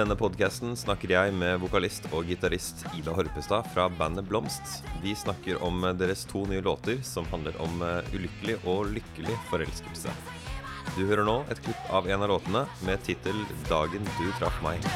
denne podkasten snakker jeg med vokalist og gitarist Ida Horpestad fra bandet Blomst. Vi snakker om deres to nye låter som handler om eh, ulykkelig og lykkelig forelskelse. Du hører nå et klipp av en av låtene med tittel 'Dagen du traff meg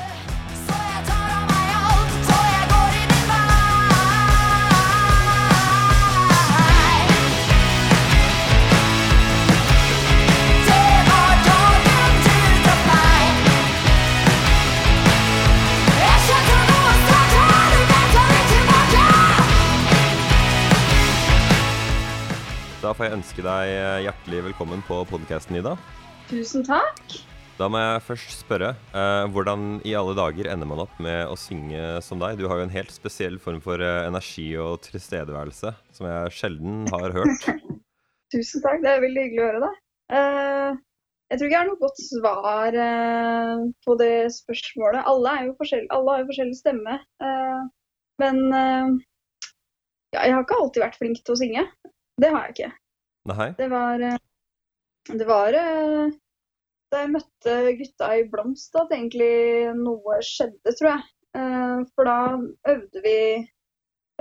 Da får jeg ønske deg eh, hjertelig velkommen på podkasten, Ida. Tusen takk. Da må jeg først spørre, eh, hvordan i alle dager ender man opp med å synge som deg? Du har jo en helt spesiell form for eh, energi og tilstedeværelse som jeg sjelden har hørt. Tusen takk, det er veldig hyggelig å høre det. Eh, jeg tror ikke jeg har noe godt svar eh, på det spørsmålet. Alle, er jo alle har jo forskjellig stemme. eh, men ja, jeg har ikke alltid vært flink til å synge. Det har jeg ikke. Nei? Det var, eh, det var eh, da jeg møtte gutta i Blomst at egentlig noe skjedde, tror jeg. Eh, For da øvde vi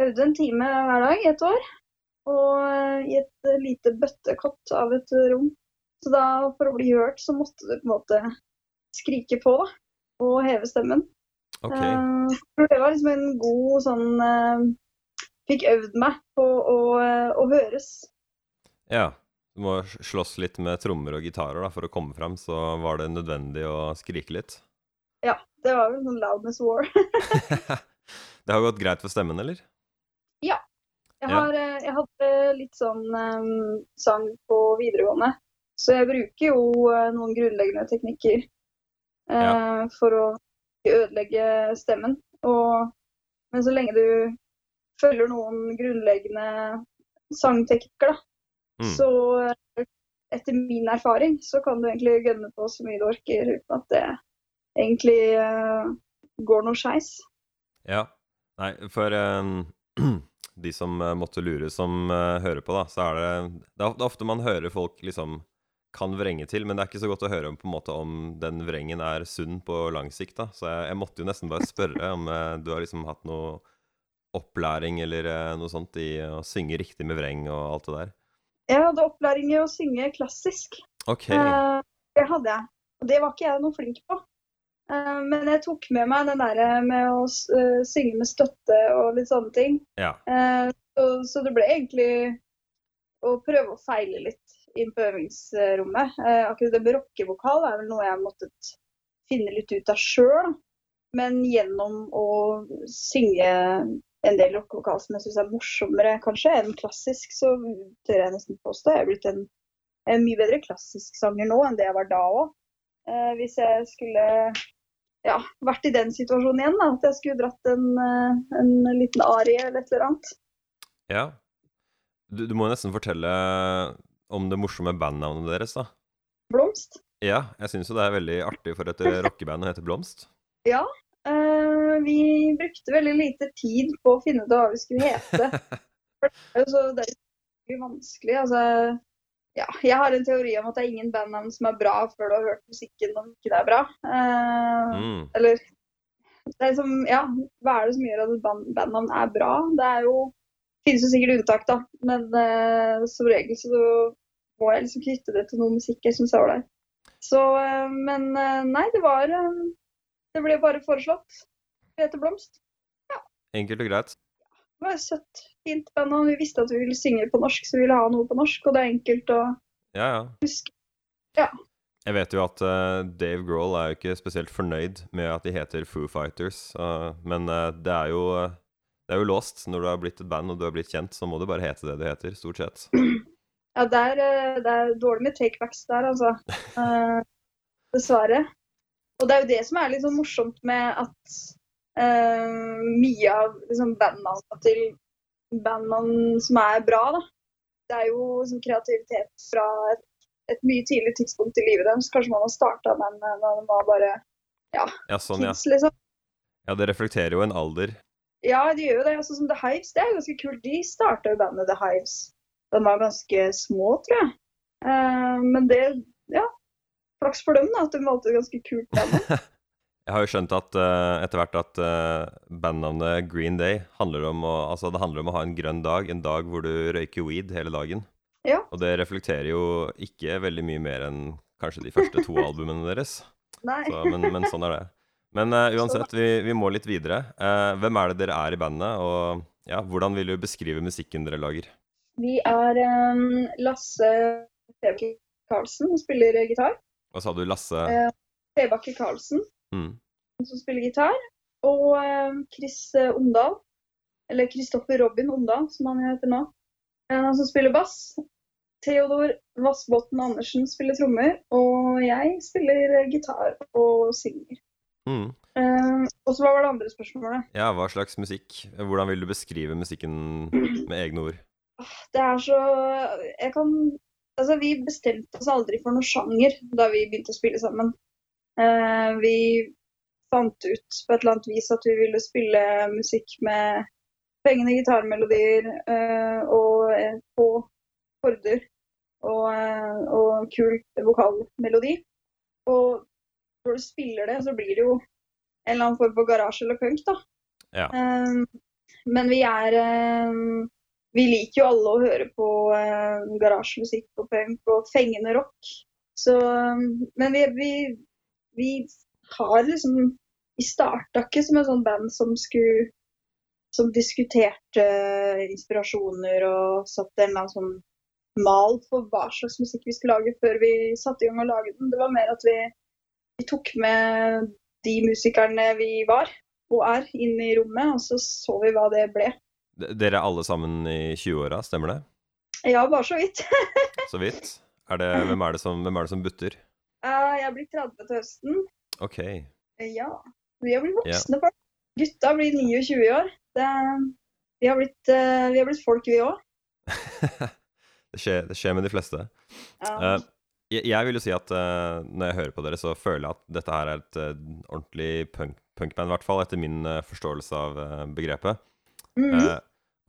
øvde en time hver dag i et år. Og i et lite bøttekott av et rom. Så da, for å bli hørt, så måtte du på en måte skrike på, da. Og heve stemmen. Okay. Det var liksom en god sånn Fikk øvd meg på å, å høres. Ja. Du må slåss litt med trommer og gitarer da, for å komme fram, så var det nødvendig å skrike litt. Ja, det var vel sånn loudness war. det har gått greit for stemmen, eller? Jeg, Ja. har, eh, jeg hadde litt sånn um, sang på videregående, så jeg bruker jo eh, noen grunnleggende teknikker eh, for å ødelegge stemmen. Og, men så lenge du følger noen grunnleggende sangteknikker, da, Mm. så eh, etter min erfaring så kan du egentlig gønne på så mye du orker uten at det egentlig uh, går noe skeis. Ja. Nei, for uh, de som måtte lure som uh, hører på, da, så er det Det er ofte- man hører folk liksom kan vrenge til, men det er ikke så godt å høre om, på en måte, om den vrengen er sunn på lang sikt. da. Så jeg, jeg måtte jo nesten bare spørre om du har liksom hatt noe opplæring eller noe sånt i å synge riktig med vreng og alt det der. Jeg hadde opplæring i å synge klassisk. OK. Eh, det hadde jeg. Og det var ikke jeg noe flink på. Eh, men jeg tok med meg den derre med å eh, synge med støtte og litt sånne ting. Ja. Eh, så, så det ble egentlig å prøve å feile litt inn på øvingsrommet. Eh, akkurat det med rockevokal er vel noe jeg måtte måttet finne litt ut av sjøl. Men gjennom å synge en del lokal som jeg syns er morsommere kanskje enn klassisk, så tør jeg nesten påstå jeg er blitt en, en mye bedre klassisk sanger nå enn det jeg var da òg. Eh, hvis jeg skulle ja, vært i den situasjonen igjen, da, at jeg skulle dratt en, eh, en liten arie eller et eller annet. ja. Du, du må nesten fortelle om det morsomme bandnavnet deres, da. Blomst. Ja, jeg syns jo det er veldig artig for et rockeband å hete Blomst. Ja. Vi brukte veldig lite tid på å finne ut hva vi skulle hete. Så det er jo vanskelig. Altså, ja, jeg har en teori om at det er ingen bandnavn som er bra før du har hørt musikken om ikke det er bra. Eh, Mm. Eller det er som, ja, hva er det som gjør at et band, bandnavn er bra? Det er jo finnes jo sikkert unntak, da. Men eh, som regel så må jeg liksom knytte det til noe musikk jeg syns er ålreit. Så, eh, men eh, nei, det var eh, Det ble bare foreslått. Heter Blomst. Enkelt og greit. Det var et søtt, fint band, og Vi visste at vi ville synge på norsk, så vi ville ha noe på norsk. Og det er enkelt å Ja, ja. huske. Jeg vet jo at uh, Dave Grohl er jo ikke spesielt fornøyd med at de heter Foo Fighters, uh, men uh, det er jo det er jo låst. Når du har blitt et band og du har blitt kjent, så må du bare hete det du heter, stort sett. Ja, det er, det er dårlig med takebacks der, altså. Eh, dessverre. Og det er jo det som er litt sånn morsomt med at mye av liksom, bandnavnene til bandmann som er bra, da. Det er jo liksom, kreativitet fra et, et mye tidlig tidspunkt i livet deres. Kanskje man har starta den en da de var bare Ja, sånn, ja. liksom. Ja, det reflekterer jo en alder. Ja, de gjør jo det. Altså, som The Hives, det er ganske kult. De starta jo bandet The Hives. De var ganske små, tror jeg. Uh, men det, ja. Flaks for dem, da, at de valgte et ganske kult band. Jeg har jo skjønt at uh, etter hvert at uh, bandnavnet Green Day handler om å, altså det handler om å ha en grønn dag, en dag hvor du røyker weed hele dagen. Ja. Og det reflekterer jo ikke veldig mye mer enn kanskje de første to albumene deres. Nei. Så, men, men sånn er det. Men uh, uansett, vi, vi må litt videre. Hvem er det dere er i bandet, og ja, hvordan vil du beskrive musikken dere lager? Vi er um, Lasse Trebakke Karlsen, som spiller gitar. Hva sa du, Lasse? Trebakke Karlsen, Mm. som spiller gitar. Og Chris eh, Omdal, eller Kristoffer Robin Omdal, som han heter nå, eh, han som spiller bass. Theodor Vassbotn Andersen spiller trommer, og jeg spiller eh, gitar og synger. Mm. Eh, og så hva var det andre spørsmålet? Ja, hva slags musikk? Hvordan vil du beskrive musikken med egne ord? Det er så Jeg kan Altså, vi bestemte oss aldri for noen sjanger da vi begynte å spille sammen. Eh, vi fant ut på et eller annet vis at vi ville spille musikk med fengende gitarmelodier eh, og få på korder og, eh, og kul vokalmelodi. Og når du spiller det, så blir det jo en eller annen form for garasje eller punk, da. Ja. Eh, men vi er eh, Vi liker jo alle å høre på eh, garasjemusikk og punk og fengende rock. Så eh, Men vi, vi, vi har liksom Vi starta ikke som et sånt band som skulle som diskuterte inspirasjoner og satte en eller annen sånn mal for hva slags musikk vi skulle lage før vi satte i gang å lage den. Det var mer at vi, vi tok med de musikerne vi var og er, inn i rommet, og så så vi hva det ble. D- Dere er alle sammen i 20-åra, stemmer det? Ja, bare så vidt. Så vidt. Er det, hvem, er det som, hvem er det som butter? Eh, Jeg blir 30 til høsten. OK. Eh, Ja. Vi har blitt voksne folk. Gutta blir 29 i år. Det, vi, har blitt, eh, vi har blitt folk, vi òg. det, det skjer med de fleste. Ja. Jeg, jeg vil jo si at når jeg hører på dere, så føler jeg at dette her er et ordentlig punk, punkband, i hvert fall etter min forståelse av begrepet. Mm Eh,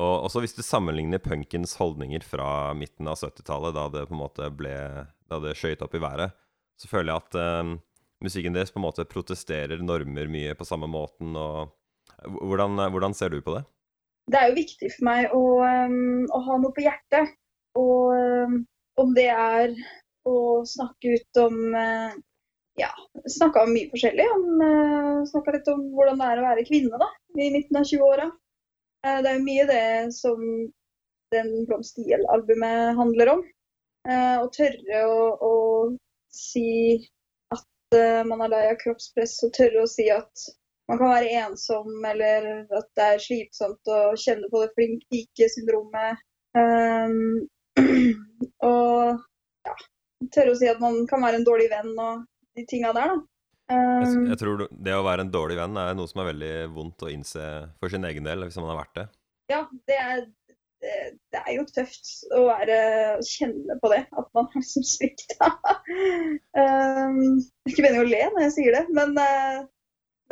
og også hvis du sammenligner punkens holdninger fra midten av 70-tallet, da det på en måte ble Da det skøyt opp i været, så føler jeg at eh, musikken deres på en måte protesterer normer mye på samme måten. og hvordan, eh, hvordan ser du på det? det er jo viktig for meg å, um, å ha noe på hjertet. Og um, om det er å snakke ut om uh, Ja, snakka om mye forskjellig. Om, uh, snakka litt om hvordan det er å være kvinne da, i midten av 20-åra. Uh, det er jo mye det som den Blomst IL-albumet handler om. Å tørre å, å si at uh, man er lei av kroppspress, og tørre å si at man kan være ensom, eller at det er slitsomt å kjenne på det flink pike-syndromet. Um, og ja, tørre å si at man kan være en dårlig venn og de tinga der, da. Jeg, Um, jeg tror det å være en dårlig venn er noe som er veldig vondt å innse for sin egen del, hvis man har vært det. ja, det er, det, er jo tøft å være, kjenne på det, at man har liksom svikta. um, ikke meningen å le når jeg sier det, men, uh,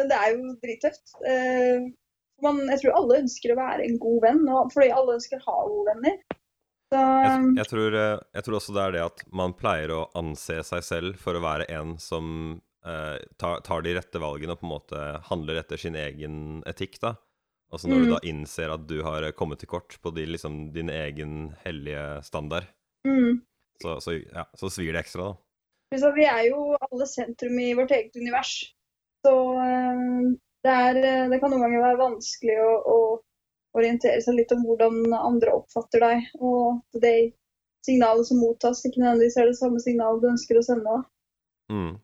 men det er jo drittøft. Uh, man, jeg tror alle ønsker å være en god venn, og, fordi alle ønsker å ha gode venner. Så, Jeg, jeg, tror, eh, jeg tror også det er det at man pleier å anse seg selv for å være en som uh, tar, tar de rette valgene og på en måte handler etter sin egen etikk, da. Altså når du Mm. da innser at du har kommet til kort på de, liksom, din egen hellige standard, mm. så, så, ja, så svir det ekstra, da. Så vi er jo alle sentrum i vårt eget univers. Så eh, det, er, eh, det kan noen ganger være vanskelig å, å orientere seg litt om hvordan andre oppfatter deg, og at det signalet som mottas, ikke nødvendigvis er det samme signalet du ønsker å sende. Mm.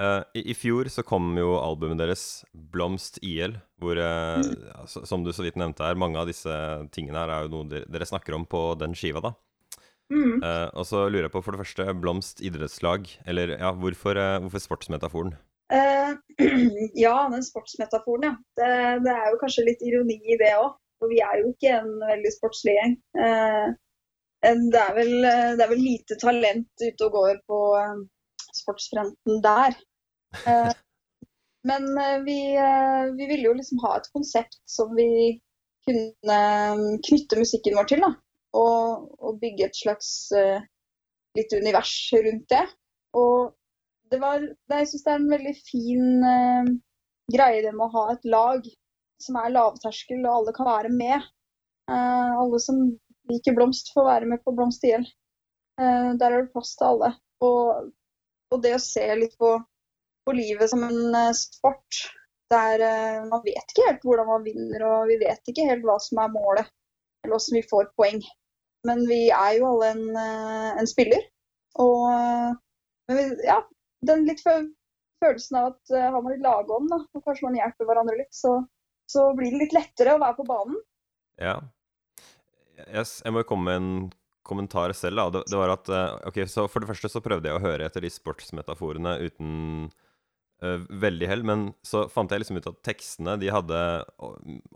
Eh, i, I fjor så kom jo albumet deres, 'Blomst IL', hvor, uh, mm. som du så vidt nevnte her, mange av disse tingene her er jo noe dere, dere snakker om på den skiva, da. Mm. Uh, og så lurer jeg på, for det første, Blomst idrettslag, eller ja, hvorfor, hvorfor sportsmetaforen? Ja, den sportsmetaforen, ja. Det, det er jo kanskje litt ironi i det òg. For vi er jo ikke en veldig sportslig gjeng. Det, er vel, det er vel lite talent ute og går på sportsfronten der. Eh, men eh, vi, eh, vi ville jo liksom ha et konsept som vi kunne knytte musikken vår til. da. Og, og bygge et slags litt univers rundt det. Og det var Jeg syns det er en veldig fin uh, greie det med å ha et lag som er lavterskel, og alle kan være med. Uh, alle som liker blomst, får være med på Blomst IL. Uh, der er det plass til alle. Og, og det å se litt på, på livet som en eh, sport der eh, man vet ikke helt hvordan man vinner, og vi vet ikke helt hva som er målet, eller hvordan vi får poeng. Men vi er jo alle en, eh, en spiller. Og vi, ja, den litt fø- følelsen av at har man litt lagånd, da, og kanskje man hjelper hverandre litt, så, så blir det litt lettere å være på banen. Ja. Yes, jeg må jo komme med en kommentar selv. da. Det, det var at eh, ok, så For det første så prøvde jeg å høre etter de sportsmetaforene uten uh, veldig hell, men så fant jeg liksom ut at tekstene de hadde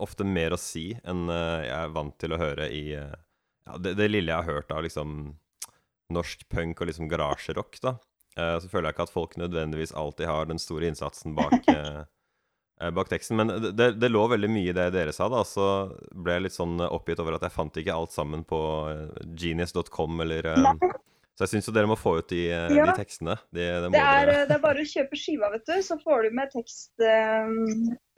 ofte mer å si enn uh, jeg er vant til å høre i uh, ja, det, det lille jeg har hørt av liksom norsk punk og liksom garasjerock, da. Så føler jeg ikke at folk nødvendigvis alltid har den store innsatsen bak bak teksten. Men det, det, lå veldig mye i det dere sa, da. Så ble jeg litt sånn oppgitt over at jeg fant ikke alt sammen på eh, genius.com eller eh, Nei. Så jeg syns jo dere må få ut de, eh, Ja. de tekstene. De, det Det er, det er bare å kjøpe skiva, vet du, så får du med tekst, eh,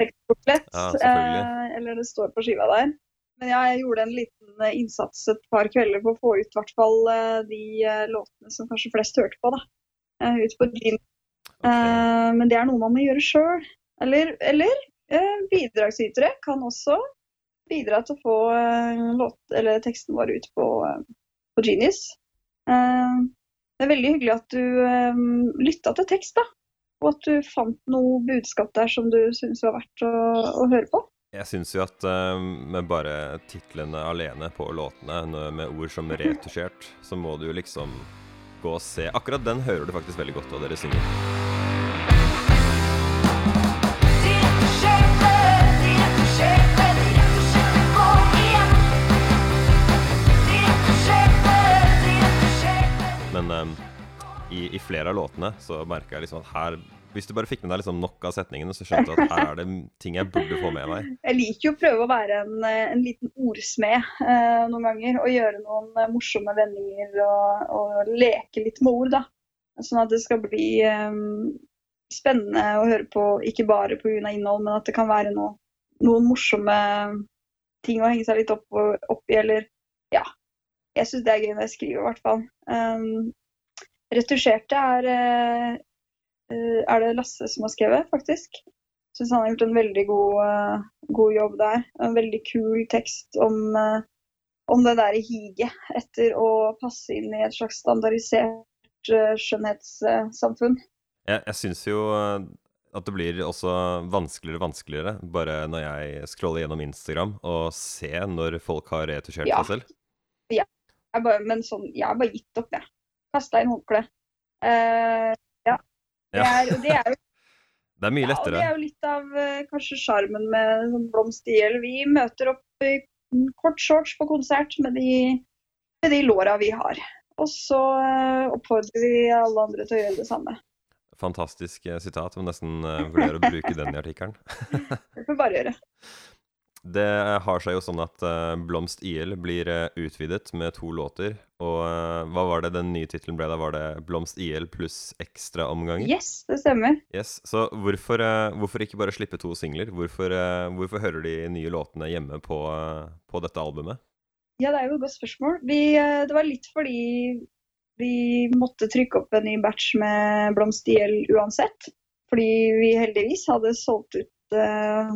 tekstportrett. Ja, eh, eller det står på skiva der. Men ja, jeg gjorde en liten eh, innsats et par kvelder på å få ut i hvert fall eh, de eh, låtene som kanskje flest hørte på. da. Eh, ut på Gin. Ok. Eh, men det er noe man må gjøre sjøl. Eller, eller eh, bidragsytere kan også bidra til å få eh, låt, eller teksten vår ut på, eh, på Genius. Eh, det er veldig hyggelig at du eh, lytta til tekst, da. Og at du fant noe budskap der som du syns var verdt å, å høre på. Jeg syns jo at eh, med bare titlene alene på låtene, med ord som retusjert, så må du jo liksom gå og se. Akkurat den hører du faktisk veldig godt av dere synger. Eh, i, i flere av låtene så merka jeg liksom at her Hvis du bare fikk med deg liksom nok av setningene, så skjønte du at her er det ting jeg burde få med meg. Jeg liker jo å prøve å være en, eh, en liten ordsmed eh, noen ganger. Og gjøre noen eh, morsomme vendinger og, og leke litt med ord, da. Sånn at det skal bli eh, spennende å høre på, ikke bare pga. innhold, men at det kan være noe, noen morsomme ting å henge seg litt opp, opp i, eller ja. Jeg syns det er gøy når jeg skriver, i hvert fall. Um, retusjerte er, eh, eh, er det Lasse som har skrevet, faktisk. Syns han har gjort en veldig god, eh, god jobb der. En veldig kul tekst om, om det der higet etter å passe inn i et slags standardisert skjønnhetssamfunn. Jeg, jeg syns jo at det blir også vanskeligere og vanskeligere bare når jeg scroller gjennom Instagram og ser når folk har retusjert Ja. seg selv. Jeg bare, men sånn, jeg har bare gitt opp, jeg. Kasta inn håndkleet. Uh, ja. Det er, det er jo Det er mye Ja, og det er jo litt av eh, kanskje sjarmen med sånn blomst i hjel. Vi møter opp i kort shorts på konsert med de, med de låra vi har. Og så eh, oppfordrer vi alle andre til å gjøre det samme. Fantastisk eh, sitat. Jeg må nesten uh, vurdere å bruke den i artikkelen. Det får vi bare gjøre. Det har seg jo sånn at uh, Blomst IL blir uh, utvidet med to låter. Og uh, hva var det den nye tittelen ble da? Var det Blomst IL pluss ekstraomganger? Yes, det stemmer. Yes. Så hvorfor, hvorfor ikke bare slippe to singler? Hvorfor, hvorfor hører de nye låtene hjemme på, på dette albumet? Ja, det er jo et godt spørsmål. Vi, det var litt fordi vi måtte trykke opp en ny batch med blomst IL uansett. Fordi vi heldigvis hadde solgt ut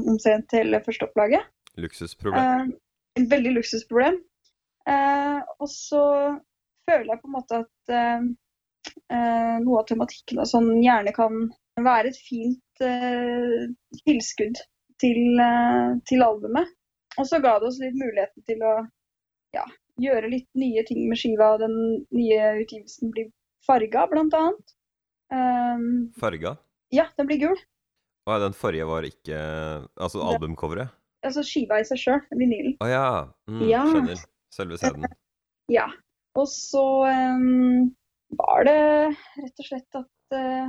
omtrent hele førsteopplaget. Luksusproblem. Eh, et veldig luksusproblem. Eh, og så føler jeg på en måte at eh, eh, noe av tematikken og sånn gjerne kan være et fint eh, tilskudd til, eh, til albumet. Og så ga det oss litt muligheten til å ja, gjøre litt nye ting med skiva. og Den nye utgivelsen blir farga, blant annet. Um, Farga? ja, den blir gul. Å ja, den forrige var ikke Altså albumcoveret? Altså skiva i seg sjøl, vinylen. Å ja. Mm, Ja. Skjønner. Selve CD-en. Ja. Og så um, var det rett og slett at uh,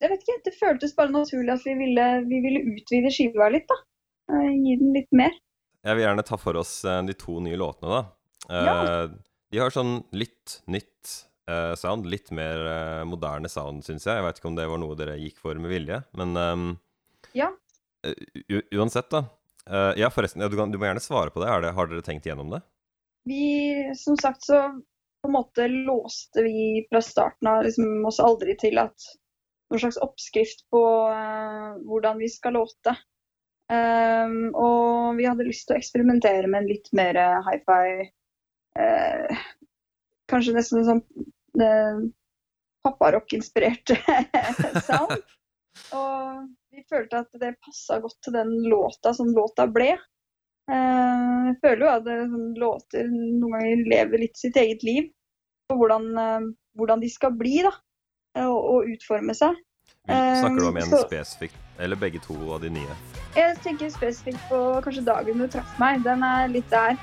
Jeg vet ikke, det føltes bare naturlig at vi ville, vi ville utvide skiva litt, da. Eh, gi den litt mer. Jeg vil gjerne ta for oss uh, de to nye låtene, da. Ja. De har sånn litt nytt sound. Litt mer moderne sound, syns jeg. Jeg veit ikke om det var noe dere gikk for med vilje, men um, Ja. uansett, da. Eh, ja, forresten, du, kan, du må gjerne svare på det. Det. Har dere tenkt gjennom det? Vi, som sagt, så på en måte låste vi fra starten av liksom oss aldri til at noen slags oppskrift på uh, hvordan vi skal låte. Um, og vi hadde lyst til å eksperimentere med en litt mer hi-fi uh, Kanskje nesten sånn uh, papparock-inspirert sound. Og vi følte at det passa godt til den låta som låta ble. Eh, jeg føler jo at sånn, låter noen ganger lever litt sitt eget liv. Og hvordan, eh, hvordan de skal bli, da. eh, Og, og utforme seg. Snakker du om Eh, en så- spesifikt, eller begge to av de nye? Jeg tenker spesifikt på kanskje dagen du traff meg. Den er litt der.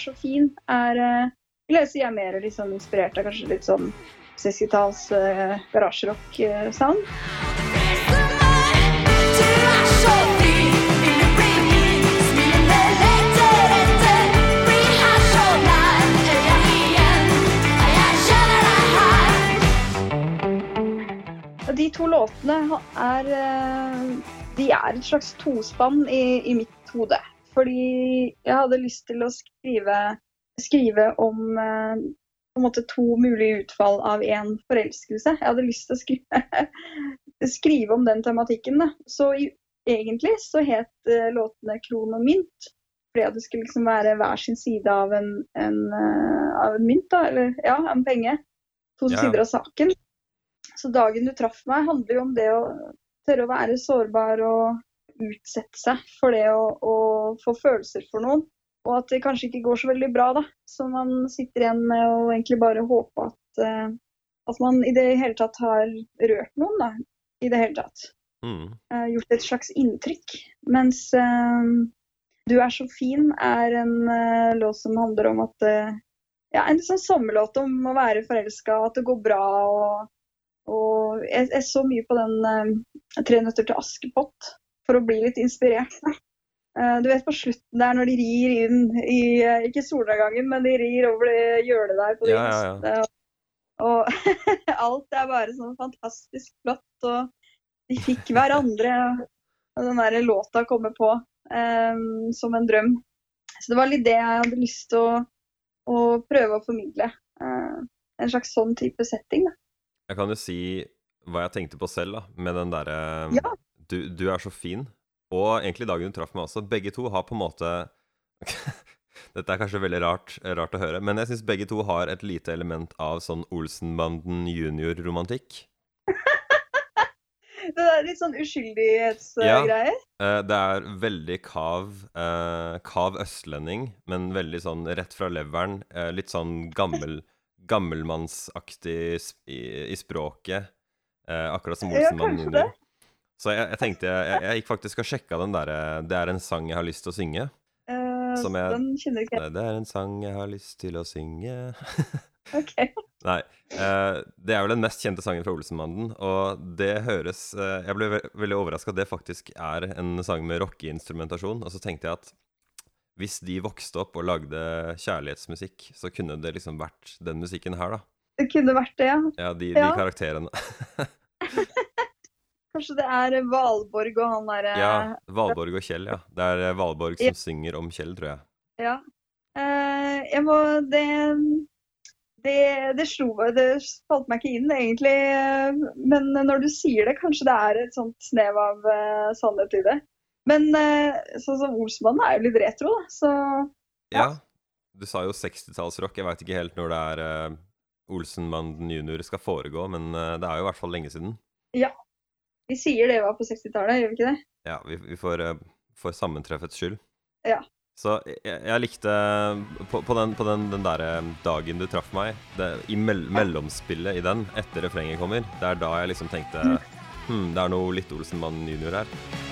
Er så fin, er eh, vil jeg er mer sånn inspirert av kanskje litt sånn 60-talls uh, garasjerock-sound. Deg her. Og De to låtene er eh, De er et slags tospann i, i mitt hode. Fordi jeg hadde lyst til å skrive, skrive om eh, måte to mulige utfall av én forelskelse. Jeg hadde lyst til å skrive, skrive om den tematikken. Da. Så i, egentlig så het eh, låtene 'Kron og mynt'. Fordi det skulle liksom være hver sin side av en, en, eh, av en mynt, da. Eller ja, en penge. To Ja. sider av saken. Så dagen du traff meg, handler jo om det å tørre å være sårbar og utsette seg for det å, å få følelser for noen. Og at det kanskje ikke går så veldig bra, da. Så man sitter igjen med å egentlig bare håpe at, uh, at man i det hele tatt har rørt noen, da. I det hele tatt. Mm. Uh, gjort et slags inntrykk. Mens uh, Du er så fin er en låt som handler om at Ja, en sånn sommerlåt om å være forelska, at det går bra og, og jeg, jeg så mye på den uh, 'Tre nøtter til Askepott' for å bli litt inspirert. Eh, du vet på slutten der når de rir inn i eh, Ikke solnedgangen, men de rir over det gjerdet der på de Ja, ja, ja. hestene. Og alt er bare sånn fantastisk flott. Og de fikk hverandre. Og den der låta kommer på um, som en drøm. Så det var litt det jeg hadde lyst til å, å prøve å formidle. Uh, en slags sånn type setting. Da. Jeg kan jo si hva jeg tenkte på selv, da, med den derre Ja. Du, du er så fin. Og egentlig dagen du traff meg også. Begge to har på en måte Dette er kanskje veldig rart, rart å høre, men jeg syns begge to har et lite element av sånn Olsenbanden junior-romantikk. Det er litt sånn uskyldighetsgreier. Eh, det er veldig kav, eh, kav østlending, men veldig sånn rett fra leveren. Eh, litt sånn gammel, gammelmannsaktig i, i språket. Eh, akkurat som Ja, Olsenmannen det. Så jeg, jeg tenkte jeg, jeg gikk faktisk og sjekka den derre Det er en sang jeg har lyst til å synge. Uh, Som jeg- Den kjenner ikke jeg. Det er en sang jeg har lyst til å synge Ok. Nei. Uh, det er vel den mest kjente sangen fra Olsenmannen, og det høres uh, Jeg ble ve veldig overraska at det faktisk er en sang med rockeinstrumentasjon. Og så tenkte jeg at hvis de vokste opp og lagde kjærlighetsmusikk, så kunne det liksom vært den musikken her, da. Det kunne vært det, ja. Ja, de, Ja. de karakterene. Kanskje det er Valborg og han derre Ja, Valborg og Kjell, ja. Det er eh, Valborg som synger om Kjell, tror jeg. Ja. Uh, jeg må Det det, det slo meg Det falt meg ikke inn, egentlig. eh, Men når du sier det, kanskje det er et sånt snev av uh, sannhet i det. Men uh, sånn som Olsmannen er jo litt retro, da. Så Ja. Du sa jo 60-tallsrock. Jeg veit ikke helt når det er Olsenmannen junior skal foregå, men eh, det er jo i hvert fall lenge siden. Vi sier det var på 60-tallet, gjør vi ikke det? Ja, vi, vi får uh, for sammentreffets skyld. Ja. Så jeg, jeg likte På, på, den, på den, den der dagen du traff meg, det, i mell mellomspillet i den, etter refrenget kommer, det er da jeg liksom tenkte Hm, det er noe litt Olsenmann junior her.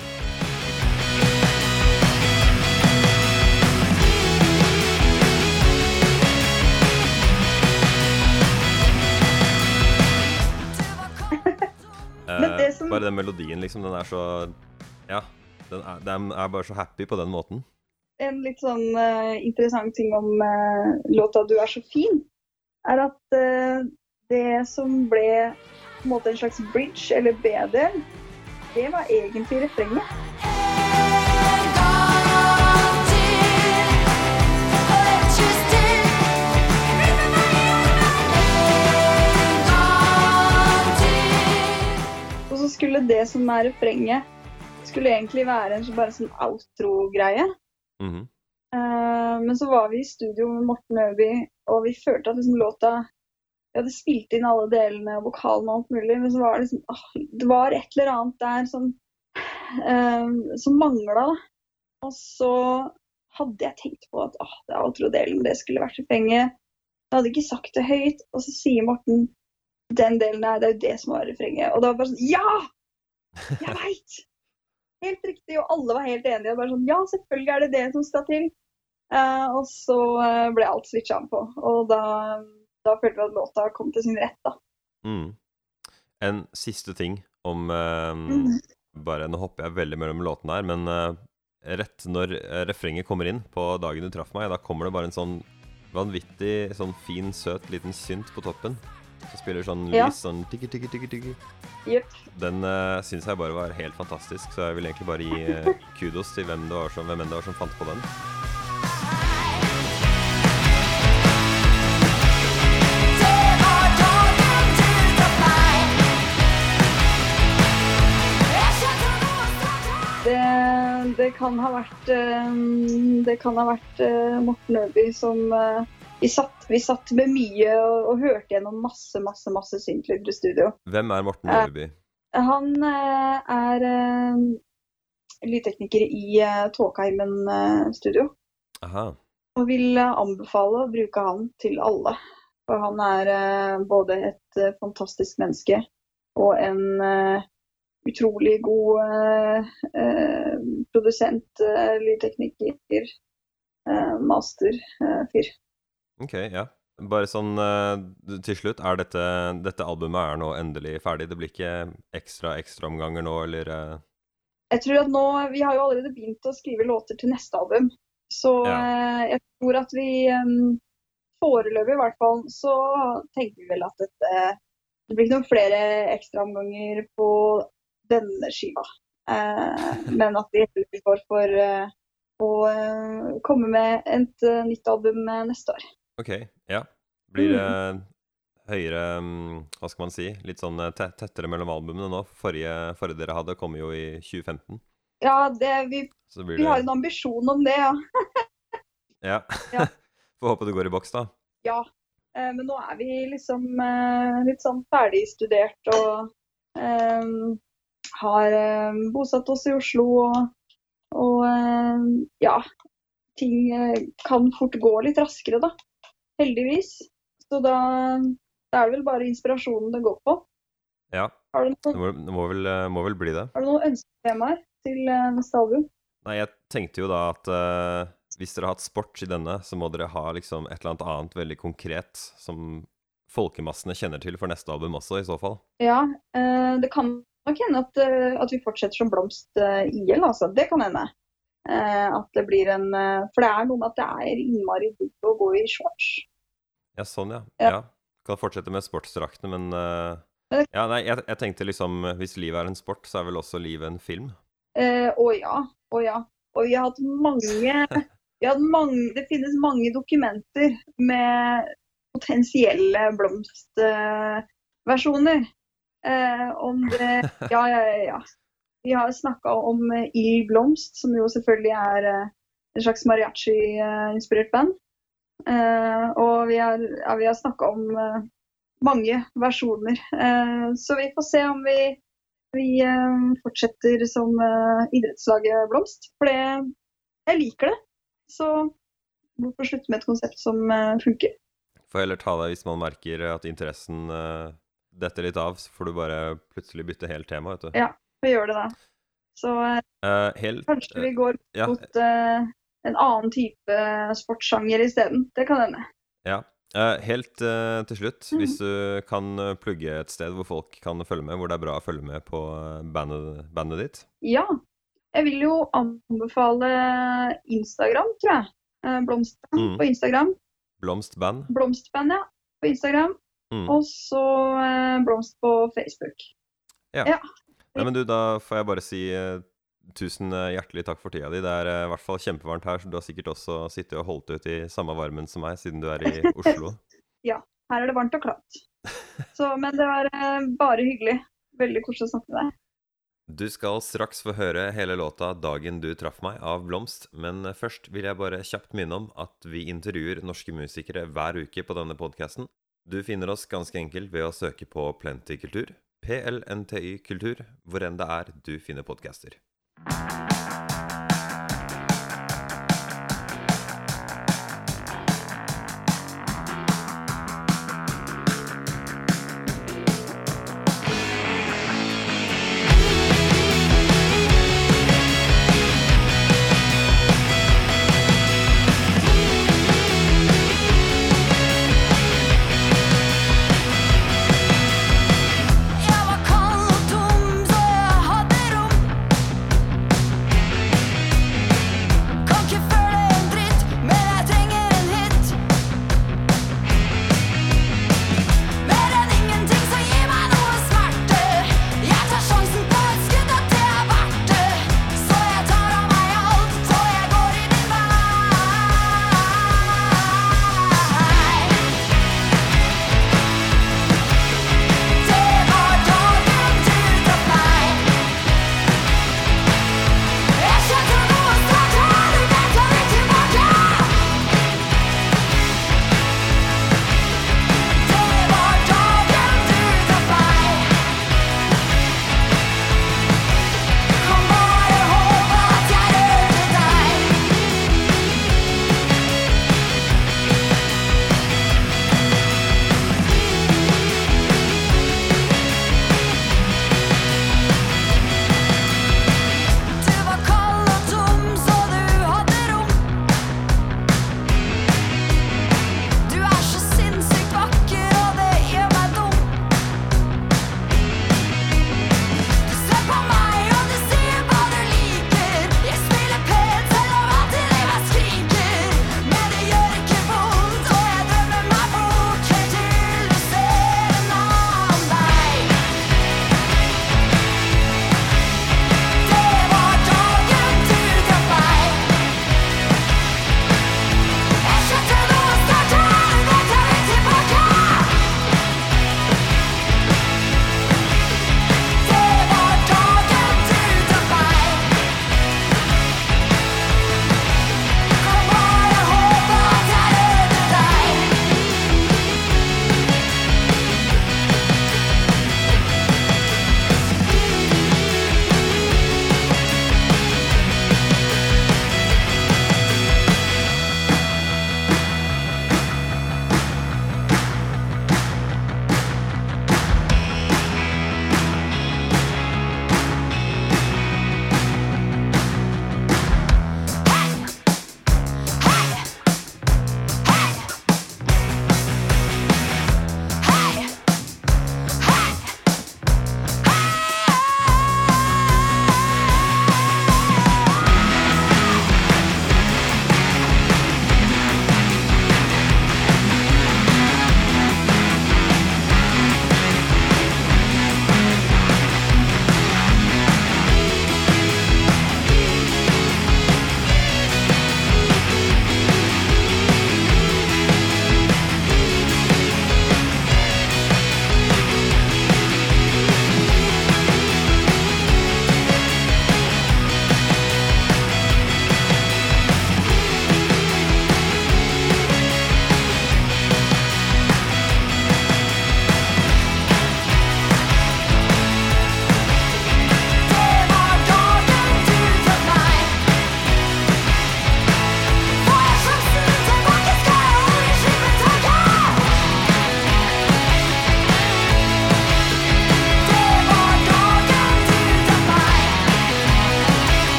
Bare den melodien, liksom. Den er så Ja. Den er, den er bare så happy på den måten. En litt sånn uh, interessant ting om uh, låta 'Du er så fin', er at uh, det som ble på en måte en slags bridge, eller B-del, det var egentlig refrenget. Skulle det som er refrenget, skulle egentlig være en så- bare sånn outro-greie. Mm -hmm. uh, men så var vi i studio med Morten Øby, og vi følte at liksom låta Vi hadde spilt inn alle delene og vokalen og alt mulig, men så var det liksom åh, Det var et eller annet der som, uh, som mangla. Og så hadde jeg tenkt på at åh, det outro-delen, det skulle vært refrenget. Jeg hadde ikke sagt det høyt, og så sier Morten den delen der, det er jo det som var refrenget. Og da var det bare sånn Ja! Jeg veit! Helt riktig, og alle var helt enige. Og bare sånn, ja, selvfølgelig er det det som skal til. Uh, og så eh, ble alt switcha an på. Og da, da følte vi at låta kom til sin rett, da. Mm. En siste ting om uh. Bare Nå hopper jeg veldig mellom låtene her, men uh, rett når refrenget kommer inn på dagen du traff meg, da kommer det bare en sånn vanvittig sånn fin, søt liten synt på toppen. Som spiller sånn Ja. sånn tikki, tikki, tikki, tikki. Yep. Den uh, syns jeg bare var helt fantastisk, så jeg vil egentlig bare gi uh, kudos til hvem det var som, hvem enn det var som fant på den. Det kan ha vært eh, Det kan ha vært eh, Morten Øby som eh, vi, satt, vi satt med mye og, og hørte gjennom masse, masse, masse syntlyder i studio. Hvem er Morten Eh, Han eh, er eh, lydtekniker i eh, Tåkeheimen eh, studio. Aha. Og vil eh, anbefale å bruke han til alle. For han er eh, både et eh, fantastisk menneske og en eh, utrolig god eh, eh, produsent, eh, lydtekniker, eh, masterfyr. Ok, ja. Bare sånn eh, til slutt, er dette, dette albumet er nå endelig ferdig? Det blir ikke ekstra ekstraomganger nå, eller eh, Jeg tror at nå, Vi har jo allerede begynt å skrive låter til neste album. Så Ja. eh, jeg tror at vi foreløpig i hvert fall så tenker vi vel at dette Det blir ikke noen flere ekstraomganger på denne skiva. Eh, men at vi går for å komme med et nytt album neste år. Ok, ja. Blir det høyere mm, Hva skal man si? Litt sånn eh, tettere mellom albumene nå? Forrige, forrige dere hadde, kom jo i 2015. Ja, det, vi, vi har en ambisjon om det, ja. Ja. Ja. Får håpe det går i boks, da. Ja, eh, men nå er vi liksom eh, litt sånn ferdig studert og eh, har eh, bosatt oss i Oslo og, og eh, ja, ting kan fort gå litt raskere da, heldigvis. Så da, det er vel bare inspirasjonen det går på. Ja. Du Det må, må, vel, eh, må vel bli det. har du noen ønsketemaer til eh, neste album? Nei, jeg tenkte jo da at uh, hvis dere har hatt sport i denne, så må dere ha liksom et eller annet annet veldig konkret som folkemassene kjenner til for neste album også, i så fall. Ja, uh, det kan nok hende at, uh, at vi fortsetter som Blomst IL, altså. Det kan hende. At det blir en For det er noe med at det er innmari digg å gå i shorts. Ja, sånn, ja. Ja. ja. Kan fortsette med sportsdraktene, men uh, Ja, nei, jeg, jeg tenkte liksom Hvis livet er en sport, så er vel også livet en film. Eh, å ja, å ja. Og vi har hatt mange, har mange Det finnes mange dokumenter med potensielle blomstversjoner. Eh, om det Ja, ja, ja. ja. Vi har snakka om eh, Il Blomst, som jo selvfølgelig er eh, en slags mariachi-inspirert band. Eh, og vi har, ja, vi har snakka om eh, mange versjoner. Eh, så vi får se om vi vi fortsetter som idrettslaget Blomst. For det, jeg liker det. Så hvorfor slutte med et konsept som funker? Får heller ta deg hvis man merker at interessen detter litt av, så får du bare plutselig bytte helt tema, vet du. Ja. Vi gjør det da. Så eh, Eh, helt kanskje vi går ja, mot eh, en annen type sportssjanger isteden. Det kan hende. ja. Eh, helt eh, til slutt, Mhm. hvis du kan eh, plugge et sted hvor folk kan følge med, hvor det er bra å følge med på eh, bandet, bandet ditt. Ja. Jeg vil jo anbefale Instagram, tror jeg. Eh, Blomstband Mm. på Instagram. Blomstband. Blomstband, ja. På Instagram. Mm. Og så eh, Blomst på Facebook. Ja. Nei, men du, da får jeg bare si eh, tusen eh, hjertelig takk for tida di. Det er eh, i hvert fall kjempevarmt her, så du har sikkert også sittet og holdt ut i samme varmen som meg, siden du er i Oslo. ja, Her er det varmt og klart. Så, men det var eh, bare hyggelig. Veldig koselig å snakke med deg. Du skal straks få høre hele låta 'Dagen du traff meg' av Blomst, men først vil jeg bare kjapt minne om at vi intervjuer norske musikere hver uke på denne podkasten. Du finner oss ganske enkelt ved å søke på Plenty Kultur, PLNTY Kultur, hvor enn det er du finner podcaster. Thank you.